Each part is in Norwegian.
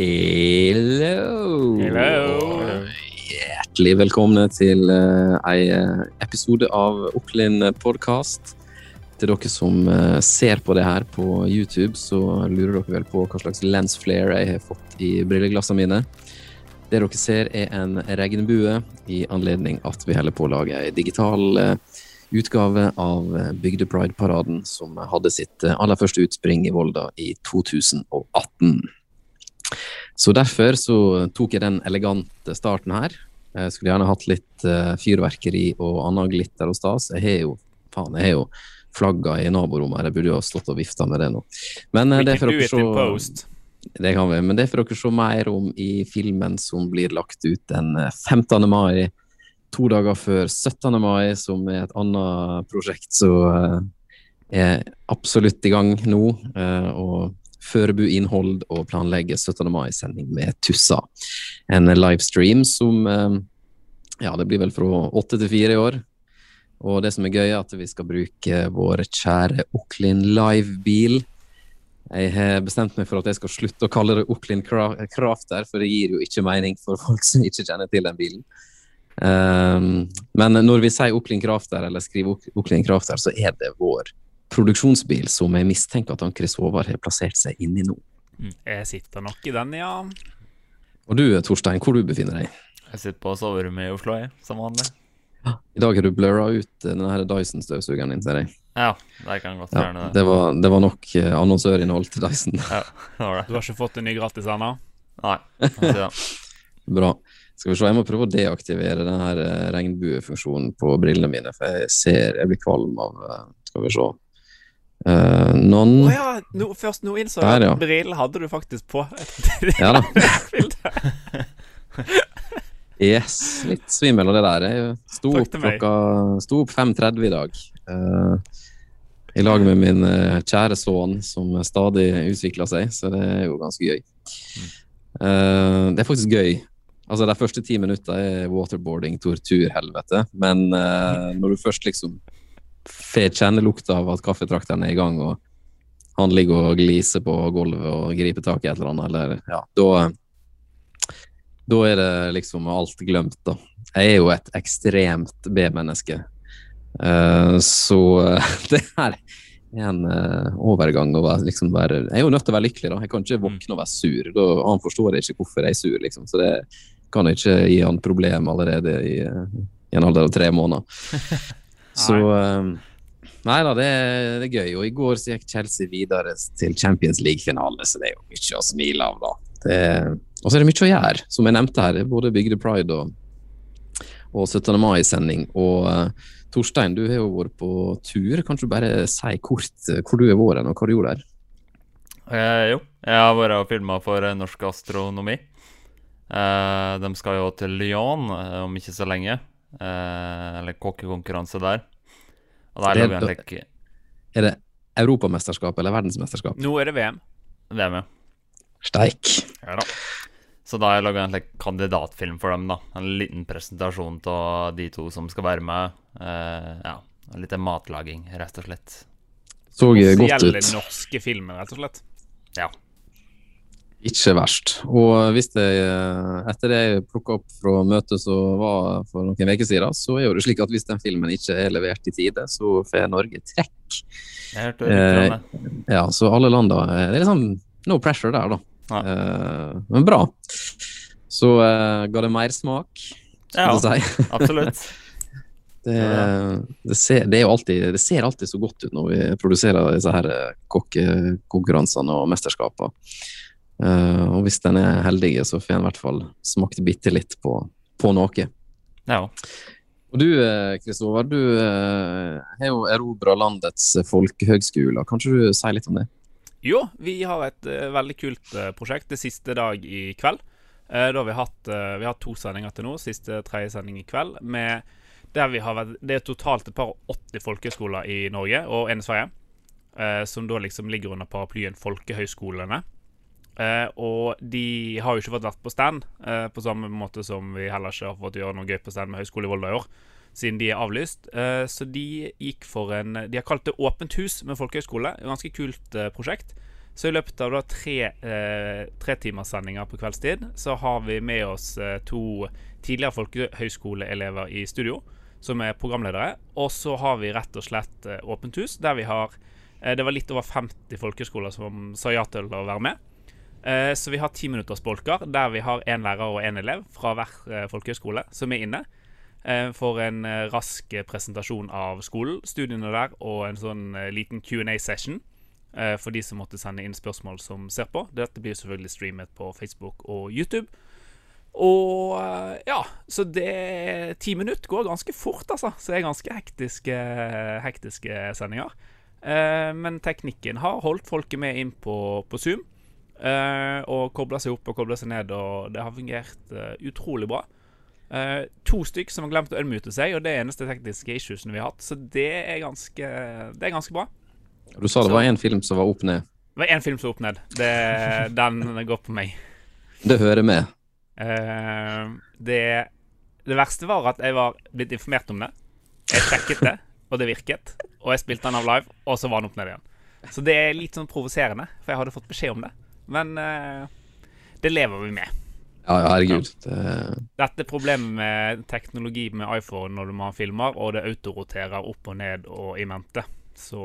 Hello. Hello. Hjertelig velkomne til uh, ei eh, episode av Oklin podkast. Til dere som uh, ser på det her på YouTube, så lurer dere vel på hva slags lens flare jeg har fått i brilleglassene mine. Det dere ser, er en regnbue i anledning at vi holder på å lage ei digital uh, utgave av Bygdepride-paraden, som hadde sitt aller første utspring i Volda i 2018. Så derfor så tok jeg den elegante starten her. Jeg skulle gjerne hatt litt uh, fyrverkeri og annen glitter og stas. Jeg har jo faen, jeg har jo flagga i naborommet her. Jeg burde jo ha stått og vifta med det nå. Men uh, det får dere se det kan vi, men det får dere se mer om i filmen som blir lagt ut den 15. mai. To dager før 17. mai, som er et annet prosjekt som uh, er absolutt i gang nå. og forberede innhold og planlegge 17. mai-sending med Tussa. En livestream som eh, Ja, det blir vel fra åtte til fire i år. Og det som er gøy, er at vi skal bruke vår kjære Oklin Live-bil. Jeg har bestemt meg for at jeg skal slutte å kalle det Oklin Crafter, for det gir jo ikke mening for folk som ikke kjenner til den bilen. Um, men når vi sier Oklin Crafter, eller skriver Oklin Crafter, så er det vår produksjonsbil som jeg mistenker at Chris Håvard har plassert seg inni nå. Mm, jeg sitter nok i den, ja. Og du Torstein, hvor du befinner deg? Jeg sitter på soverommet i Oslo, jeg, som vanlig. I dag har du blurra ut eh, denne Dyson-støvsugeren din, ser jeg. Ja, det kan godt ja, gjerne det. Det var, det var nok uh, annonsørinnhold til Dyson. ja. Du har ikke fått en ny gratis ennå? Nei. Ja. Bra. Skal vi se, Jeg må prøve å deaktivere denne uh, regnbuefunksjonen på brillene mine, for jeg ser Jeg blir kvalm av Skal vi se. Uh, noen oh, ja! No, først nå innså jeg at brillene hadde du faktisk på. ja da. yes. Litt svimmel av det der. Jeg sto opp klokka Sto opp 5.30 i dag. Uh, I lag med min uh, kjære sønn, som stadig utvikler seg, så det er jo ganske gøy. Uh, det er faktisk gøy. Altså, De første ti minutter er waterboarding, tortur, helvete. Men når du først liksom får kjenne lukta av at kaffetrakteren er i gang, og han ligger og gliser på gulvet og griper tak i et eller annet, eller ja, da Da er det liksom alt glemt, da. Jeg er jo et ekstremt B-menneske, uh, så det her er en uh, overgang å være, liksom være Jeg er jo nødt til å være lykkelig, da. Jeg kan ikke mm. våkne og være sur. Da, han forstår ikke hvorfor jeg er sur, liksom. Så det kan jeg ikke gi han problem allerede i, i en alder av tre måneder. Så um, Nei da, det, det, er gøy. Og i går så gikk Chelsea videre til Champions League-finale, så det er jo mye å smile av, da. og så er det mye å gjøre, som jeg nevnte her. Både Bygde Pride og, og 17. mai-sending. Og uh, Torstein, du har jo vært på tur. Kan du bare si kort uh, hvor du har vært og hva du gjorde der? Eh, jo, jeg har vært og filma for Norsk Astronomi. Eh, de skal jo til Lyon eh, om ikke så lenge. Eh, eller kokkekonkurranse der. Og der det, en leke er det europamesterskap eller verdensmesterskap? Nå er det VM. VM, ja. Steik. Ja da. Så da har jeg laga en like, kandidatfilm for dem. da En liten presentasjon av de to som skal være med. Uh, ja, Litt matlaging, rett og slett. Så godt ut. norske filmer, rett og slett. Ja. Ikke verst. Og hvis jeg, etter det jeg plukka opp fra møtet som var for noen uker siden, så er det slik at hvis den filmen ikke er levert i tide, så får Norge trekk. Jeg hørte. Eh, ja, så alle land da Det er liksom no pressure der, da. Ja. Eh, men bra. Så eh, ga det mersmak, skal ja, si. absolutt. Det, det, ser, det, alltid, det, ser, alltid, så godt ut når vi produserer disse her eh, kokkekonkurransene og mesterskapene. Uh, og hvis den er heldig, så får en i hvert fall smakt bitte litt på, på noe. Ja. Og du eh, du uh, har jo erobra landets folkehøgskoler. Kan ikke du si litt om det? Jo, vi har et veldig kult prosjekt. Det siste dag i kveld. da har vi hatt, vi har to sendinger til nå. Siste tredje sending i kveld. Med, der vi har vært, det er totalt et par og 80 folkehøgskoler i Norge og en i Sverige. som da liksom ligger under paraplyen Folkehøgskolene. Uh, og de har jo ikke fått vært på stand, uh, på samme måte som vi heller ikke har fått gjøre noe gøy på stand med Høgskolen i Volda i år, siden de er avlyst. Uh, så de gikk for en De har kalt det Åpent hus med folkehøgskole. Et ganske kult prosjekt. Så i løpet av da tre tretimerssendinger på kveldstid så har vi med oss to tidligere folkehøyskoleelever i studio som er programledere. Og så har vi rett og slett åpent hus, der vi har Det var litt over 50 folkehøyskoler som sa ja til å være med. Eh, så vi har timinuttersbolker der vi har én lærer og én elev fra hver eh, folkehøyskole som er inne. Eh, for en rask presentasjon av skolen, studiene der, og en sånn liten Q&A-session for de som måtte sende inn spørsmål som ser på. Dette blir selvfølgelig streamet på Facebook og YouTube. Og ja, så det Ti minutter går ganske fort, altså. Så det er ganske hektiske, hektiske sendinger. Men teknikken har holdt folket med inn på, på Zoom. Eh, og kobla seg opp og kobla seg ned, og det har fungert uh, utrolig bra. Uh, to stykk som har glemt å unmute seg, og det er eneste tekniske issuesene vi har hatt. Så det er ganske, det er ganske bra. Du sa det var én film som var opp ned. Det var én film som var opp ned. Det, den går på meg. Det hører med. Det, det verste var at jeg var blitt informert om det. Jeg sjekket det, og det virket. Og jeg spilte den av live, og så var den opp ned igjen. Så det er litt sånn provoserende, for jeg hadde fått beskjed om det. Men eh, det lever vi med. Ja, ja, herregud. Det, Dette problemet med teknologi med iPhone når man filmer, og det autoroterer opp og ned og i mente. Så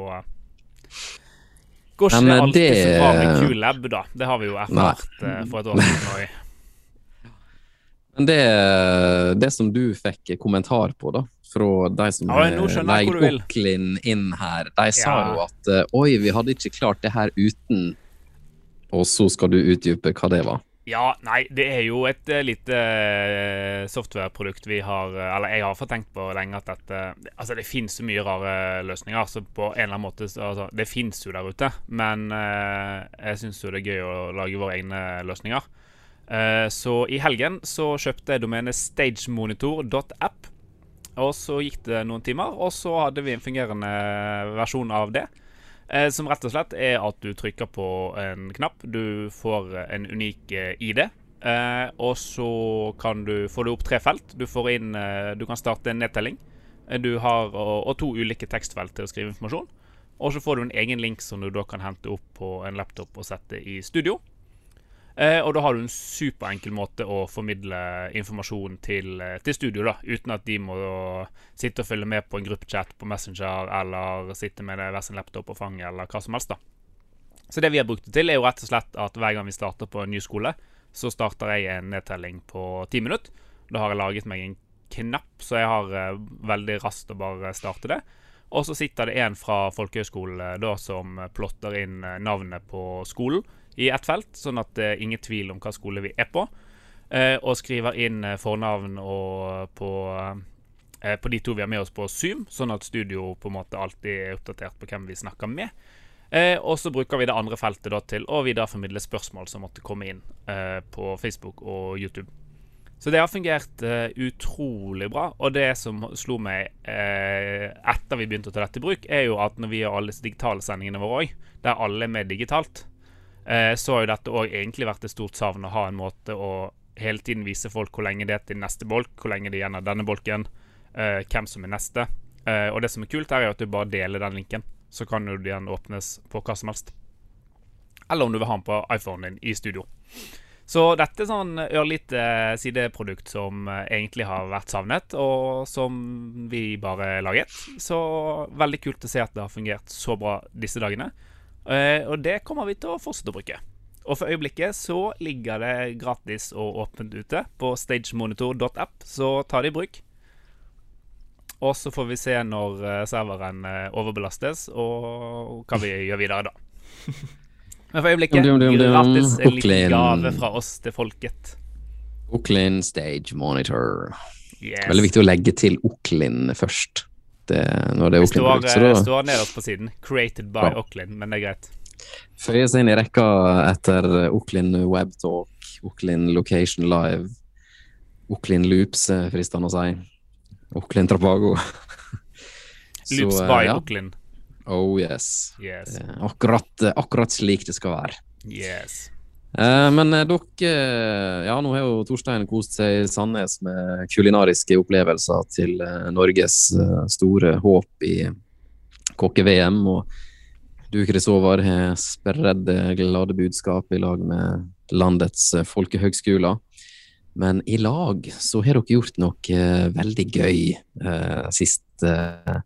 går ikke Men, det eh, alltid så bra med QLab, da. Det har vi jo erfart eh, for et år siden. Men det, det som du fikk kommentar på, da, fra de som hvor du vil. Oklin inn her, de sa Ja. jo at eh, oi, vi hadde ikke klart det her uten Og så skal du utdype hva det var. Ja, nei, det er jo et eh, lite eh, softwareprodukt vi har eh, Eller jeg har fått tenkt på lenge at dette Altså, det finnes så mye rare løsninger, så på en eller annen måte altså, Det finnes jo der ute, men jeg syns jo det er gøy å lage våre egne løsninger. Så i helgen så kjøpte jeg domenet stagemonitor.app. Og så gikk det noen timer, og så hadde vi en fungerende versjon av det. Eh, som rett og slett er at du trykker på en knapp. Du får en unik eh, ID. Eh, og så kan du, får du opp tre felt. Du inn eh, Du kan starte en nedtelling. Eh, Du har, og, og to ulike tekstfelt til å skrive informasjon. Og så får du en egen link som du da kan hente opp på en laptop og sette i studio. Eh, og da har du en superenkel måte å formidle informasjon til, eh, til studio, da, uten at de må sitte og følge med på en gruppechat på Messenger, eller sitte med hver sin laptop på fanget, eller hva som helst. da. Så det vi har brukt det til, er jo rett og slett at hver gang vi starter på en ny skole, så starter jeg en nedtelling på ti minutter. Da har jeg laget meg en knapp, så jeg har eh, veldig raskt å bare starte det. Og så sitter det en fra folkehøyskolen da som plotter inn eh, navnet på skolen i ett felt, sånn at det er ingen tvil om hva skole vi er på. Eh, og skriver inn eh, fornavn og på, eh, på de to vi har med oss på Zoom, sånn at studio på en måte alltid er oppdatert på hvem vi snakker med. Eh, og så bruker vi det andre feltet da til å videreformidle spørsmål som måtte komme inn eh, på Facebook og YouTube. Så det har fungert eh, utrolig bra. Og det som slo meg eh, etter vi begynte å ta dette i bruk, er jo at når vi gjør alle disse digitale sendingene våre òg, der alle er med digitalt, eh, så har jo dette òg egentlig vært et stort savn å ha en måte å hele tiden vise folk hvor lenge det er til neste bolk, hvor lenge det er igjen av denne bolken, eh, hvem som er neste. Eh, og det som er kult, her er at du bare deler den linken. Så kan jo den åpnes på hva som helst. Eller om du vil ha den på iPhonen din i studio. Så dette er sånn ørlite sideprodukt som eh, egentlig har vært savnet, og som vi bare laget. Så veldig kult å se at det har fungert så bra disse dagene. Eh, og det kommer vi til å fortsette å bruke. Og for øyeblikket så ligger det gratis og åpent ute på stagemonitor.app, så ta det i bruk. Og så får vi se når eh, serveren eh, overbelastes, og hva vi gjør videre da. Men for øyeblikket gratis en liten gave fra oss til folket. Oklin Stage Monitor. Yes. Veldig viktig å legge til Oklin først. Det, når det er Det. Så eh, da står nederst på siden. 'Created by ja. Auckland', men det er greit. føyer seg inn i rekka etter Auckland Webtalk, Auckland Location Live, Auckland Loops, er fristende å si. Auckland Trapago. Loops eh, by ja. Auckland. Oh yes. Yes. Eh, Akkurat, akkurat slik det skal være. yes. Eh, men eh, dere eh, Ja, nå har jo Torstein kost seg i Sandnes med kulinariske opplevelser til Norges store håp i kokke-VM. Og Du, Chris Håvard, har spredd glade budskap i lag med landets folkehøgskoler. Men i lag så har dere gjort noe veldig gøy eh, sist eh,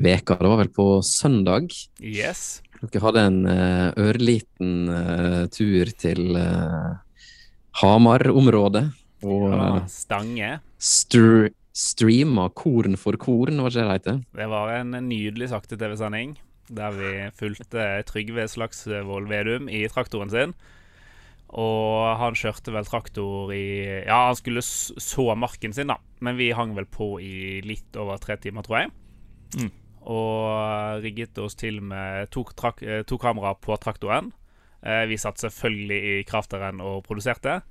veka. Det var vel på søndag. Yes. Dere hadde en eh, ørliten eh, tur til eh, Hamar-området. Og Ja, Stange. str streama Korn for korn, var ikke det det heter? Det var en nydelig sakte TV-sending der vi fulgte Trygve Slagsvold Vedum i traktoren sin. Og han kjørte vel traktor i Ja, han skulle så marken sin, da. Men vi hang vel på i litt over tre timer, tror jeg. Mm. Og rigget oss til med to, eh, to kameraer på traktoren. Eh, vi satt selvfølgelig i krafteren og produserte.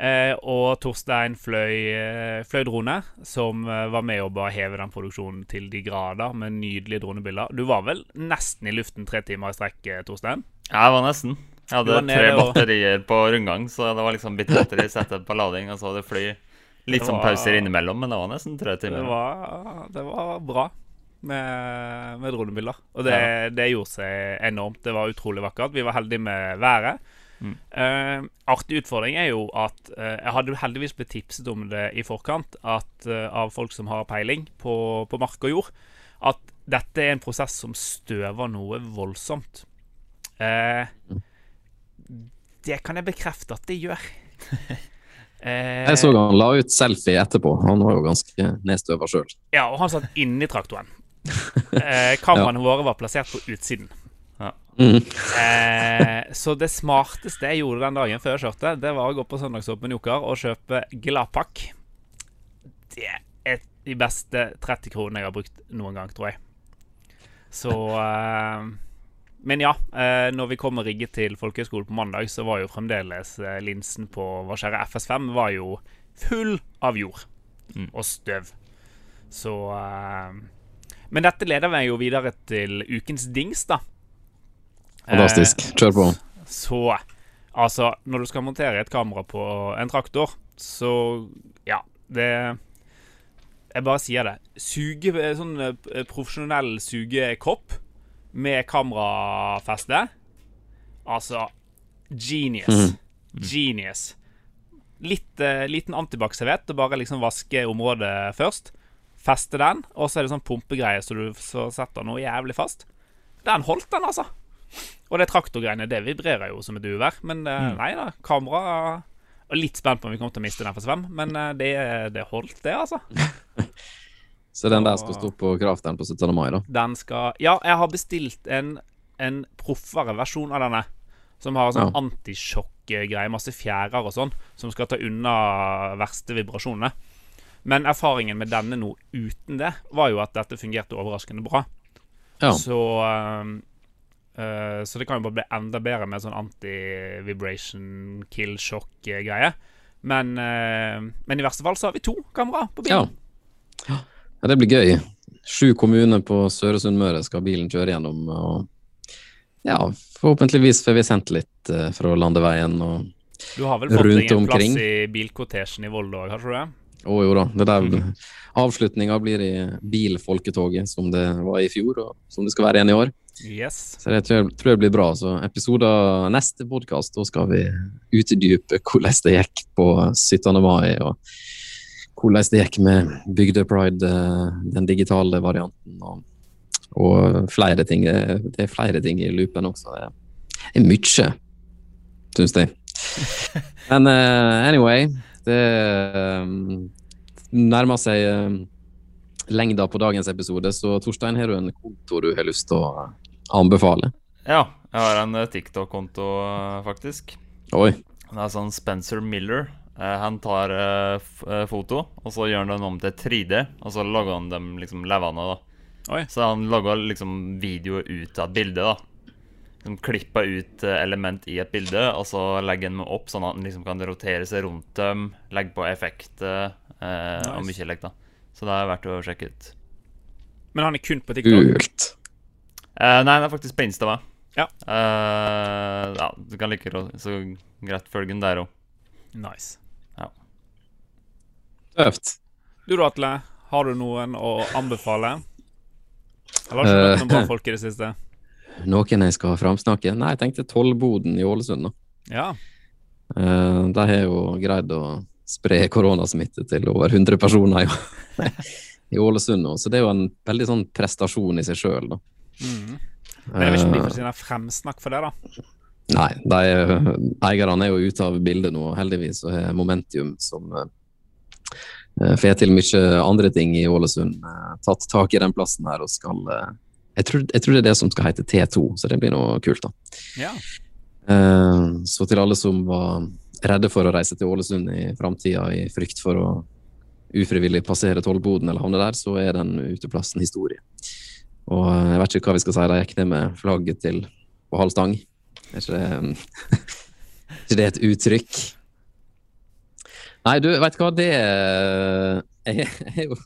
Eh, og Torstein fløy, fløy drone, som var med å bare heve den produksjonen til de grader, med nydelige dronebilder. Du var vel nesten i luften tre timer i strekk, Torstein? Ja, jeg var nesten. Jeg hadde tre batterier på rundgang, så det var liksom bitte batteri settet på lading, og så det fløy litt Det sånn pauser innimellom, men det var nesten tre Det timer. var, det var bra med, med dronebilder. Og det, det gjorde seg enormt. Det var utrolig vakkert. Vi var heldige med været. Mm. Uh, artig utfordring er jo at uh, jeg hadde heldigvis blitt tipset om det i forkant at, uh, av folk som har peiling på, på mark og jord, at dette er en prosess som støver noe voldsomt. Eh, det kan jeg bekrefte at det gjør. Eh, Jeg så han la ut selfie etterpå. Han var jo ganske nedstøva sjøl. Ja, og han satt inni traktoren. Eh, kameraene våre var plassert på utsiden. Mm. Eh, så det smarteste jeg gjorde den dagen før jeg kjørte, det var å gå på Søndagsåpen Joker og kjøpe Gladpakk. Det er de beste 30 kronene jeg har brukt noen gang, tror jeg. Så eh, Men ja, eh, når vi kom og rigget til folkehøyskolen på mandag, så var jo fremdeles eh, linsen på vår kjære FS5 var jo full av jord Mm. og støv. Så eh, Men dette leder meg jo videre til ukens dings, da. Fantastisk. Kjør på. Så altså, når du skal montere et kamera på en traktor, så ja, det Jeg bare sier det. Suge, sånn eh, profesjonell sugekopp med kamerafeste. Altså genius. Genius. Litt eh, liten antibac-servett og bare liksom vaske området først. Feste den, og så er det sånn pumpegreie så du så setter noe jævlig fast. Den holdt, den, altså. Og det traktorgreiene, det vibrerer jo som et uvær. Men mm. nei da, kamera Og litt spent på om vi kommer til å miste den for svøm, men eh, det, det holdt, det, altså. Så den der skal stå på kraften på 17. mai, da. Den skal Ja, jeg har bestilt en, en proffere versjon av denne. Som har sånn Ja. antisjokk-greie, masse fjærer og sånn, som skal ta unna verste vibrasjonene. Men erfaringen med denne nå uten det, var jo at dette fungerte overraskende bra. Ja. Så uh, Så det kan jo bare bli enda bedre med sånn anti-vibration kill-sjokk-greie. Men, uh, men i verste fall så har vi to kamera på bilen. ja, det blir gøy. Sju kommuner på Søre Sunnmøre skal bilen kjøre gjennom. Og ja, forhåpentligvis får vi sendt litt uh, fra landeveien. Og rundt omkring. Du har vel fått deg en plass i bilkortesjen i Volda òg, har du det? Å jo da, det der avslutninga blir i bilfolketoget, som det var i fjor, og som det skal være igjen i år. Yes. Så det tror jeg, tror jeg blir bra. Så episoder neste podkast, da skal vi utdype hvordan det gikk på 17. mai, og hvordan det gikk med Bygdepride, eh, den digitale varianten, og, og flere ting. Det det er flere ting i loopen også. Det er mye, syns jeg. Men uh, anyway, det eh, nærmer seg eh, lengda på dagens episode, så Torstein, har du en konto du har lyst til å anbefale? Ja, jeg har en eh, TikTok-konto, eh, faktisk. Oi. Det er sånn Spencer Miller. Eh, han tar eh, eh, foto, og så gjør han den om til 3D, og så lager han dem liksom levende, da. Oi. Så han lager liksom video ut av bildet, da. Liksom klipper ut eh, element i et bilde, og så legger han dem opp sånn at den liksom kan rotere seg rundt dem, legge på effekter eh, og mye lekt, da. Så det er verdt å sjekke ut. Men han er kun på TikTok. Kult. Eh, nei, han er faktisk på Insta? Ja. Eh, ja, du kan like ro- så greit følge den der òg. Nice. Ja. Tøft. Du da, Atle? Har du noen å anbefale? Eller har du ikke møtt noen bra folk i det siste? Noen jeg skal framsnakke? Nei, jeg tenkte Tollboden i Ålesund. Ja. Uh, de har jo greid å spre koronasmitte til over 100 personer i, i Ålesund nå, så det er jo en veldig sånn prestasjon i seg sjøl, da. Mm. Men jeg vet ikke om de får fremsnakk for det, da. Nei, de, eierne er jo ute av bildet nå. og Heldigvis så har Momentium, som uh, får til mye andre ting i Ålesund, Uh, tatt tak i den plassen her og skal eh, jeg, tror, jeg tror det er det som skal hete T2, så det blir noe kult, da. Ja. Uh, så til alle som var redde for å reise til Ålesund i framtida i frykt for å ufrivillig passere tollboden eller havne der, så er den uteplassen historie. Og eh, jeg vet ikke hva vi skal si, de gikk ned med flagget til på halv stang. Er ikke det, ikke det et uttrykk? Nei, du, vet du hva, det er Jeg er jo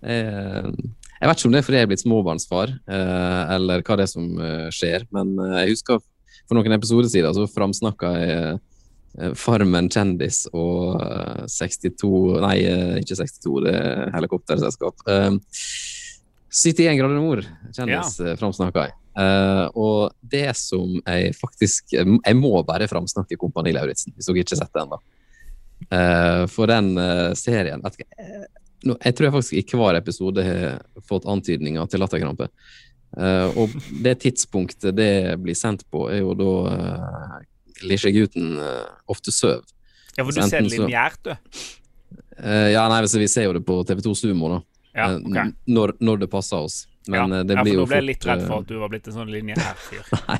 jeg, jeg vet ikke om det er fordi jeg er blitt småbarnsfar, eh, eller hva det er som eh, skjer, men eh, jeg husker for noen episoder siden så framsnakka jeg Farmen kjendis og eh, 62 Nei, ikke 62, det er helikopterselskap. Eh, 71 grader nord kjendis ja. framsnakka jeg. Og det som jeg faktisk Jeg må bare framsnakke Kompani Lauritzen, hvis dere ikke har sett det ennå. For den serien vet ikke, Jeg tror jeg faktisk i hver episode har fått antydninger til latterkrampe. Uh, og det tidspunktet det blir sendt på, er jo da uh, lille-gutten eh, ofte sover. ja, for du ser det lineært, du. Uh, ja, nei, så Vi ser jo det på TV2 Sumo, da. Ja, okay. ok. når, når det passer oss. Men ja. eh, det ja, for blir nå ble jeg litt redd eh, for at du var blitt en sånn lineær fyr. Nei,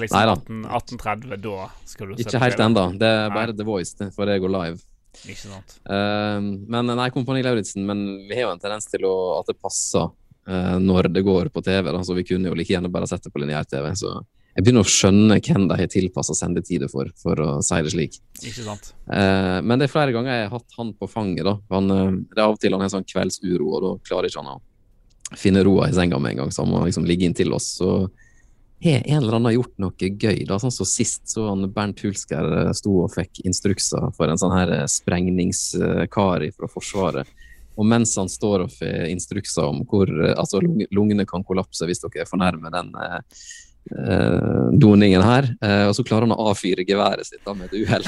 Liksom Neida. 18, 1830, da skal du se ikke helt ennå. Det er Nei. bare The Voice for det går live. Ikke sant. Uh, men nei, Kompani Lauritzen, men vi har jo en tendens til å, at det passer uh, når det går på TV. Da, så vi kunne jo like gjerne bare sett det på lineær-TV. Så jeg begynner å skjønne hvem de har tilpassa sendetider for, for å si det slik. Ikke sant. Uh, men det er flere ganger jeg har hatt han på fanget. da. Han, eh, det er av og til han har sånn kveldsuro, og da klarer ikke han å finne roa i senga med en gang, så han må liksom ligge inntil oss. Så har en eller annen gjort noe gøy. da, sånn som Sist så han Bernt Hulsker eh, sto og fikk instrukser for en sånn her eh, sprengningskar fra Forsvaret. Og mens han står og får instrukser om hvor eh, altså lungene kan kollapse hvis dere er for nærme den eh, doningen her, eh, og så klarer han å avfyre geværet sitt da med et uhell.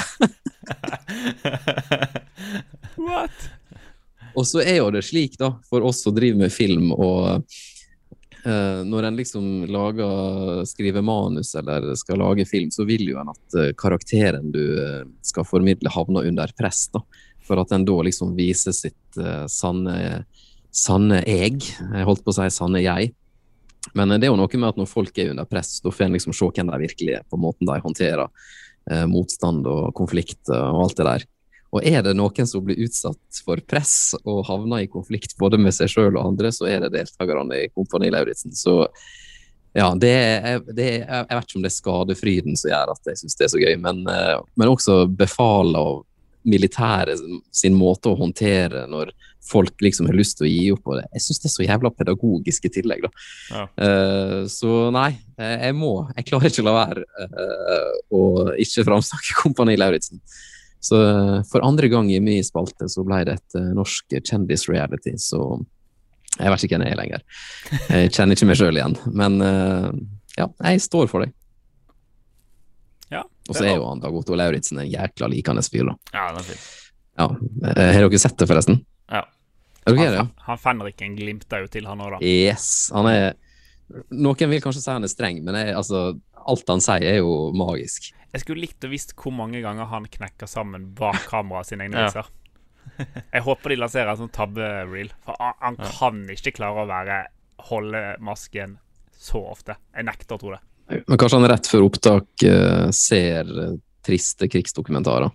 What? Og så er jo det slik, da, for oss som driver med film og Når en liksom lager, skriver manus eller skal lage film, så vil jo en at eh, karakteren du eh, skal formidle, havner under press. da, For at en da liksom viser sitt eh, sanne, sanne jeg. Jeg holdt på å si sanne jeg. Men eh, det er jo noe med at når folk er under press, da får en liksom se hvem de virkelig er, på måten de håndterer eh, motstand og konflikt eh, og alt det der. Og er det noen som blir utsatt for press og havner i konflikt både med seg sjøl og andre, så er det deltakerne i Kompani Lauritzen. Så ja, det er, det er, jeg vet ikke om det er skadefryden som gjør at jeg syns det er så gøy, men, eh, men også befalet og militæret sin måte å håndtere når folk liksom har lyst til å gi opp. Og det. Jeg syns det er så jævla pedagogisk i tillegg, da. Ja. Uh, så nei, jeg må. Jeg klarer ikke å la være uh, å ikke framsnakke Kompani Lauritzen. Så eh, for andre gang i min spalte så ble det et eh, norsk kjendisreality, så jeg vet ikke hvem jeg er lenger. Jeg kjenner ikke meg sjøl igjen, men eh, ja, jeg står for deg. Ja. Og så er jo han Dag Otto Lauritzen en jækla likende fyr, da. Ja, den er fin. Ja. Har dere sett det, forresten? Ja. Er Han, det, ja? han fenriken glimter jo til, han òg, da. Yes, han er Noen vil kanskje si han er streng, men jeg, altså, alt han sier er jo magisk. Jeg skulle likt å visst hvor mange ganger han knekker sammen bak kameraet sine egne Ja. Jeg håper de lanserer en sånn tabbe-reel, for han, han kan ikke klare å være holde masken så ofte. Jeg nekter å tro det. Men kanskje han rett før opptak eh, ser eh, triste krigsdokumentarer.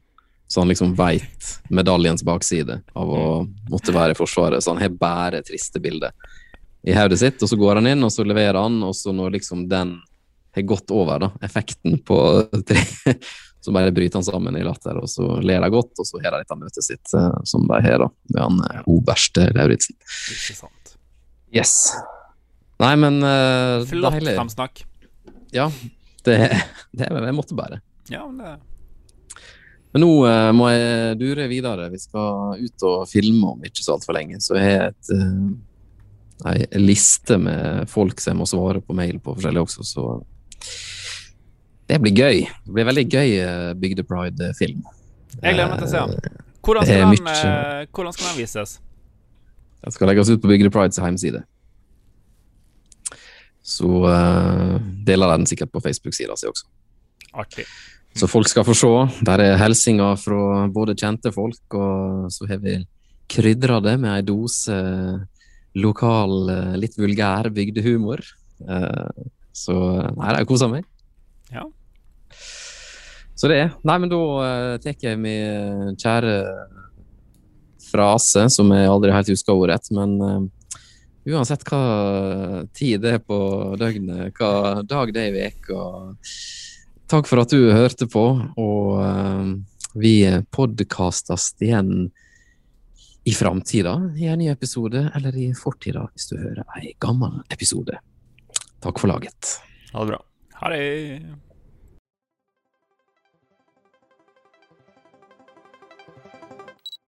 Så han liksom veit medaljens bakside av å måtte være i Forsvaret. Så han har bare triste bilder i hodet sitt, og så går han inn, og så leverer han, og så når liksom den har gått over, da, effekten på tre, Så bare bryter han sammen i latter, og så ler de godt, og så har de dette møtet sitt eh, som de har, da, med han eh, oberst Lauritzen. Yes. Nei, men uh, Flott deilig. framsnakk. Ja, det, det jeg måtte bare. Ja, men det Men nå uh, må jeg dure videre. Vi skal ut og filme om ikke så altfor lenge. Så jeg har et, eh, ei liste med folk som jeg må svare på mail på forskjellig også, så det blir gøy. Det blir veldig gøy uh, Bygde Pride-film. Jeg gleder meg til å se den. Hvordan er skal, den, mye- eh, hvordan skal den vises? Den skal legges ut på Bygde Prides hjemmeside. Så uh, deler jeg den sikkert på Facebook-sida si også. Artig. Så folk skal få se. Der er hilsener fra både kjente folk, og så har vi krydra det med ei dose lokal, eh, litt vulgær bygdehumor. Eh, Så nei, jeg koser meg. Ja. Så det er Nei, men da uh, tar jeg min kjære frase, som jeg aldri helt husker ordrett, men eh, uansett hva tid det er på døgnet, hva dag det er i uka Takk for at du hørte på, og eh, vi podkastes igjen i framtida i en ny episode, eller i fortida hvis du hører ei gammel episode. Takk for laget. Ha det bra. Ha det.